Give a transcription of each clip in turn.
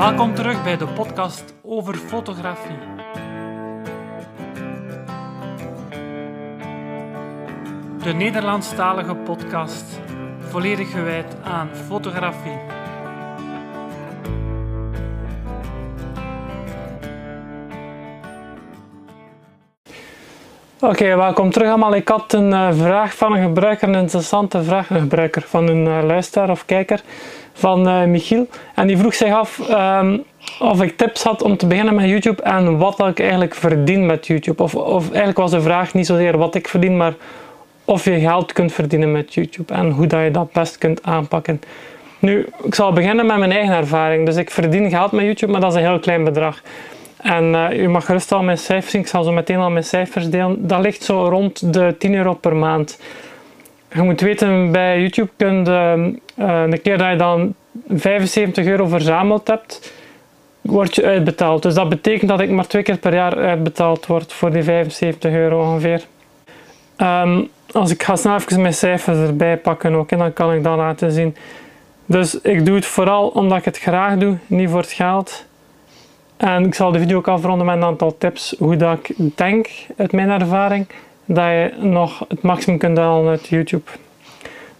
Welkom terug bij de podcast over fotografie. De Nederlandstalige podcast, volledig gewijd aan fotografie. Oké, welkom terug allemaal. Ik had een uh, vraag van een gebruiker, een interessante vraag, een gebruiker van een uh, luisteraar of kijker van uh, Michiel. En die vroeg zich af um, of ik tips had om te beginnen met YouTube en wat ik eigenlijk verdien met YouTube. Of, of eigenlijk was de vraag niet zozeer wat ik verdien, maar of je geld kunt verdienen met YouTube en hoe dat je dat best kunt aanpakken. Nu, ik zal beginnen met mijn eigen ervaring. Dus ik verdien geld met YouTube, maar dat is een heel klein bedrag. En uh, u mag gerust al mijn cijfers zien, ik zal zo meteen al mijn cijfers delen. Dat ligt zo rond de 10 euro per maand. Je moet weten, bij YouTube kun je uh, een keer dat je dan 75 euro verzameld hebt, word je uitbetaald. Dus dat betekent dat ik maar twee keer per jaar uitbetaald word voor die 75 euro ongeveer. Um, als ik ga snel even mijn cijfers erbij pakken ook, en dan kan ik dat laten zien. Dus ik doe het vooral omdat ik het graag doe, niet voor het geld. En ik zal de video ook afronden met een aantal tips hoe dat ik denk uit mijn ervaring dat je nog het maximum kunt halen uit YouTube.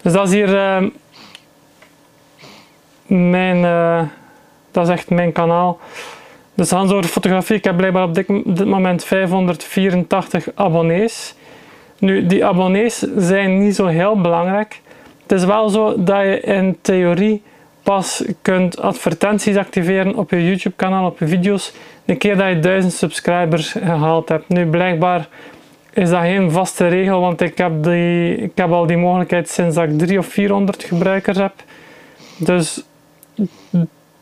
Dus dat is hier uh, mijn, uh, dat is echt mijn kanaal. Dus Hans over fotografie. Ik heb blijkbaar op dit, dit moment 584 abonnees. Nu, die abonnees zijn niet zo heel belangrijk. Het is wel zo dat je in theorie pas kunt advertenties activeren op je YouTube kanaal, op je video's, de keer dat je 1000 subscribers gehaald hebt. Nu, blijkbaar is dat geen vaste regel, want ik heb, die, ik heb al die mogelijkheid sinds dat ik 3 of 400 gebruikers heb. Dus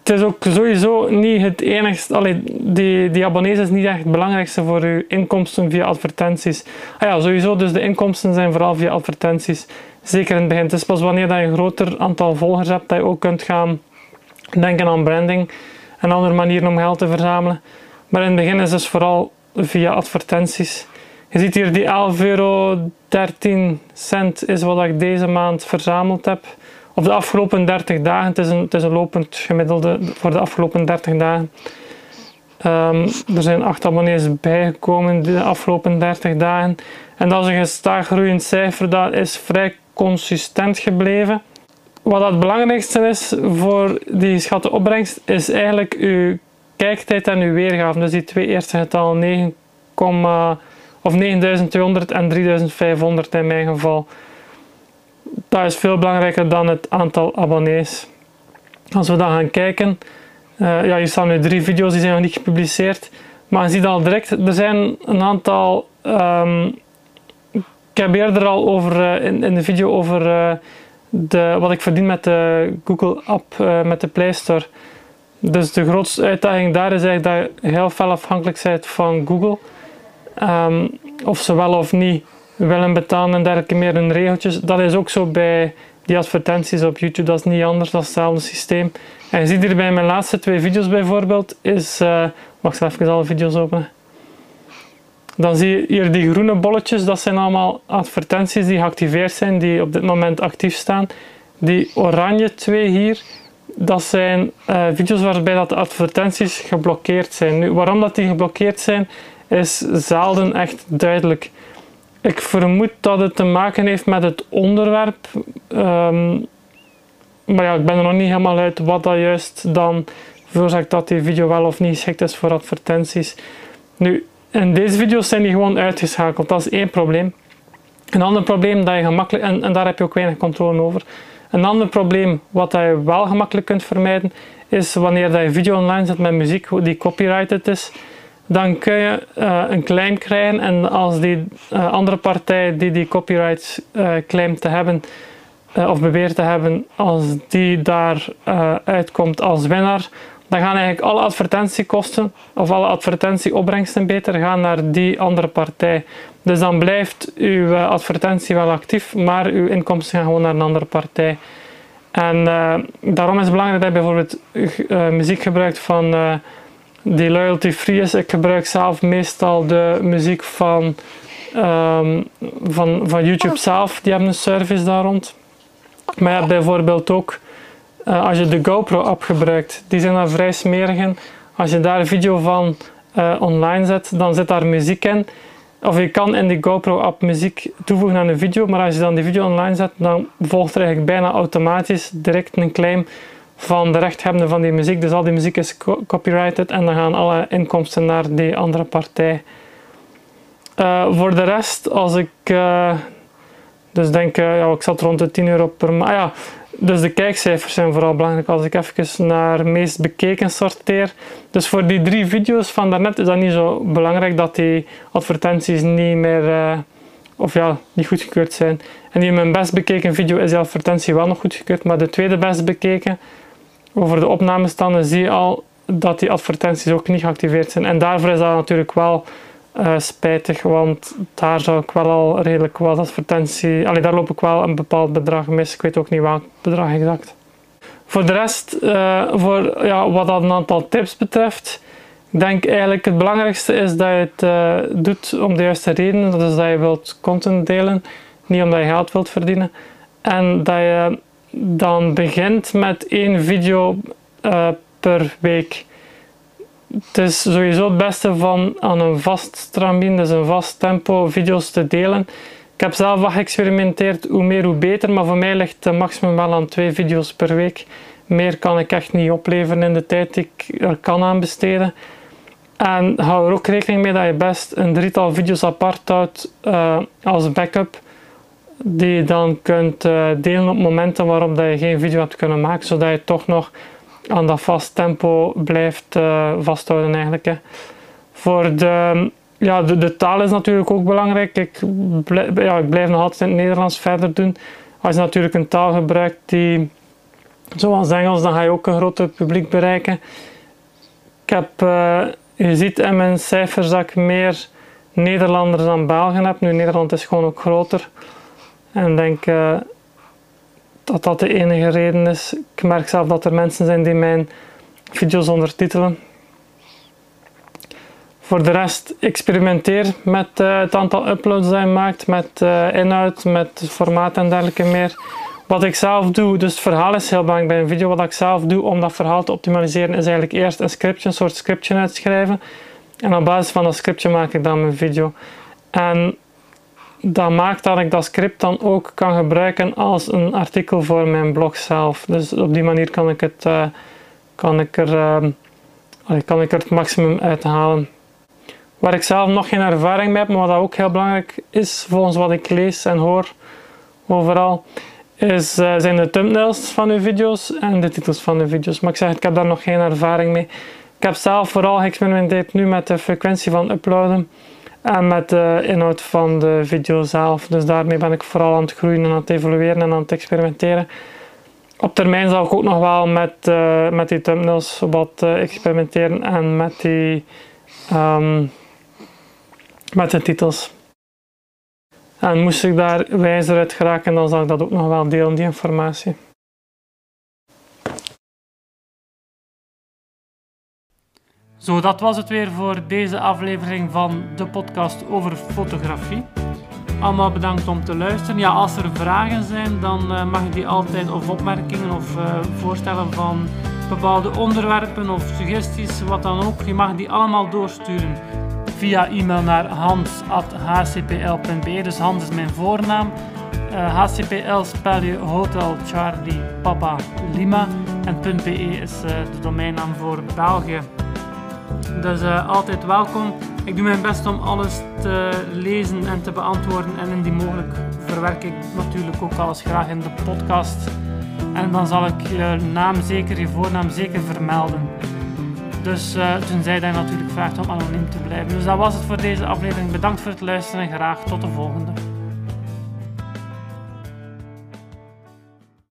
het is ook sowieso niet het enigste, allee, die, die abonnees is niet echt het belangrijkste voor je inkomsten via advertenties. Ah ja, sowieso, dus de inkomsten zijn vooral via advertenties. Zeker in het begin. Het is pas wanneer dat je een groter aantal volgers hebt, dat je ook kunt gaan denken aan branding en andere manieren om geld te verzamelen. Maar in het begin is het vooral via advertenties. Je ziet hier die 11,13 euro is wat ik deze maand verzameld heb. Of de afgelopen 30 dagen. Het is een, het is een lopend gemiddelde voor de afgelopen 30 dagen. Um, er zijn 8 abonnees bijgekomen de afgelopen 30 dagen. En dat is een gestaag groeiend cijfer. Dat is vrij consistent gebleven. Wat het belangrijkste is voor die geschatte opbrengst, is eigenlijk uw kijktijd en uw weergave. Dus die twee eerste getallen, 9, of 9200 en 3500 in mijn geval. Dat is veel belangrijker dan het aantal abonnees. Als we dan gaan kijken, uh, ja, hier staan nu drie video's die zijn nog niet gepubliceerd. Maar je ziet al direct, er zijn een aantal. Um, ik heb eerder al over, uh, in, in, de video over uh, de, wat ik verdien met de Google app, met de Play Store. Dus de grootste uitdaging daar is eigenlijk dat je heel veel afhankelijk bent van Google. Um, of ze wel of niet willen betalen en dergelijke meer hun regeltjes. Dat is ook zo bij die advertenties op YouTube. Dat is niet anders, dat is hetzelfde systeem. En je ziet hier bij mijn laatste twee video's bijvoorbeeld, is... Uh, wacht even alle video's openen. Dan zie je hier die groene bolletjes, dat zijn allemaal advertenties die geactiveerd zijn, die op dit moment actief staan. Die oranje twee hier, dat zijn uh, video's waarbij dat de advertenties geblokkeerd zijn. Nu, waarom dat die geblokkeerd zijn, is zelden echt duidelijk. Ik vermoed dat het te maken heeft met het onderwerp. Um, maar ja, ik ben er nog niet helemaal uit wat dat juist dan veroorzaakt dat die video wel of niet geschikt is voor advertenties. Nu, in deze video's zijn die gewoon uitgeschakeld. Dat is één probleem. Een ander probleem dat je gemakkelijk, en daar heb je ook weinig controle over. Een ander probleem wat je wel gemakkelijk kunt vermijden, is wanneer dat je video online zet met muziek die copyrighted is dan kun je uh, een claim krijgen en als die uh, andere partij die die copyright uh, claimt te hebben of beweert te hebben, als die daar uitkomt als winnaar, dan gaan eigenlijk alle advertentiekosten of alle advertentieopbrengsten beter gaan naar die andere partij. Dus dan blijft uw advertentie wel actief, maar uw inkomsten gaan gewoon naar een andere partij. En daarom is het belangrijk dat je bijvoorbeeld muziek gebruikt van die loyalty free is. Ik gebruik zelf meestal de muziek van, um, van, van YouTube zelf. Die hebben een service daar rond. Maar je hebt bijvoorbeeld ook eh, als je de GoPro-app gebruikt, die zijn daar vrij smerig in. Als je daar een video van online zet, dan zit daar muziek in. Of je kan in die GoPro-app muziek toevoegen aan een video, maar als je dan die video online zet, dan volgt er eigenlijk bijna automatisch direct een claim van de rechthebbende van die muziek. Dus al die muziek is copyrighted en dan gaan alle inkomsten naar die andere partij. Uh, voor de rest, als ik uh, dus denk, uh, ja, ik zat rond de 10 euro per maand. Ah, ja, dus de kijkcijfers zijn vooral belangrijk als ik even naar meest bekeken sorteer. Dus voor die drie video's van daarnet is dat niet zo belangrijk dat die advertenties niet meer of ja, niet goedgekeurd zijn. En in mijn best bekeken video is die advertentie wel nog goedgekeurd, maar de tweede best bekeken over de opnamestanden zie je al dat die advertenties ook niet geactiveerd zijn. En daarvoor is dat natuurlijk wel uh, spijtig, want daar zou ik wel al redelijk wat advertentie... Allee, daar loop ik wel een bepaald bedrag mis. Ik weet ook niet welk bedrag exact. Voor de rest, uh, voor, ja, wat dat een aantal tips betreft, ik denk eigenlijk het belangrijkste is dat je het uh, doet om de juiste redenen. Dat is dat je wilt content delen, niet omdat je geld wilt verdienen. En dat je dan begint met één video per week. Het is sowieso het beste van aan een vast stramien, dus een vast tempo, video's te delen. Ik heb zelf wat geëxperimenteerd, hoe meer hoe beter, maar voor mij ligt de maximum wel aan twee video's per week. Meer kan ik echt niet opleveren in de tijd die ik er kan aan besteden. En hou er ook rekening mee dat je best een drietal video's apart houdt uh, als backup die je dan kunt uh, delen op momenten waarop dat je geen video hebt kunnen maken, zodat je toch nog aan dat vast tempo blijft uh, vasthouden eigenlijk. Hè. Voor de, ja, de, taal is natuurlijk ook belangrijk. Ik, blijf, ja, ik blijf nog altijd in het Nederlands verder doen. Als je natuurlijk een taal gebruikt die zoals Engels, dan ga je ook een groter publiek bereiken. Ik heb, uh, je ziet in mijn cijfers dat ik meer Nederlanders dan Belgen heb. Nu, Nederland is gewoon ook groter. En denk uh, dat dat de enige reden is. Ik merk zelf dat er mensen zijn die mijn video's ondertitelen. Voor de rest experimenteer met uh, het aantal uploads dat je maakt, met uh, inhoud, met formaat en dergelijke meer. Wat ik zelf doe, dus het verhaal is heel belangrijk bij een video. Wat ik zelf doe om dat verhaal te optimaliseren is eigenlijk eerst een scriptje, een soort scriptje uitschrijven. En op basis van dat scriptje maak ik dan mijn video. En dat maakt dat ik dat script dan ook kan gebruiken als een artikel voor mijn blog zelf. Dus op die manier kan ik, het, uh, kan ik, er, uh, kan ik er het maximum uithalen. Waar ik zelf nog geen ervaring mee heb, maar wat ook heel belangrijk is volgens wat ik lees en hoor overal, is, uh, zijn de thumbnails van uw video's en de titels van uw video's. Maar ik zeg, ik heb daar nog geen ervaring mee. Ik heb zelf vooral geëxperimenteerd nu met de frequentie van uploaden en met de inhoud van de video zelf. Dus daarmee ben ik vooral aan het groeien en aan het evolueren en aan het experimenteren. Op termijn zal ik ook nog wel met, uh, met die thumbnails wat uh, experimenteren en met die um, met de titels. En moest ik daar wijzer uit geraken, dan zal ik dat ook nog wel delen, die informatie. Zo, dat was het weer voor deze aflevering van de podcast over fotografie. Allemaal bedankt om te luisteren. Ja, als er vragen zijn, dan uh, mag je die altijd, of opmerkingen of uh, voorstellen van bepaalde onderwerpen of suggesties, wat dan ook. Je mag die allemaal doorsturen via e-mail naar hans.hcpl.be. Dus Hans is mijn voornaam. Uh, eh, HCPL spel je Hotel Charlie Papa Lima. En .be is de domeinnaam voor België. Dus uh, altijd welkom. Ik doe mijn best om alles te lezen en te beantwoorden. En indien mogelijk verwerk ik natuurlijk ook alles graag in de podcast. En dan zal ik je naam zeker, je voornaam zeker vermelden. Dus uh, tenzij dat je natuurlijk vraagt om anoniem te blijven. Dus dat was het voor deze aflevering. Bedankt voor het luisteren en graag tot de volgende.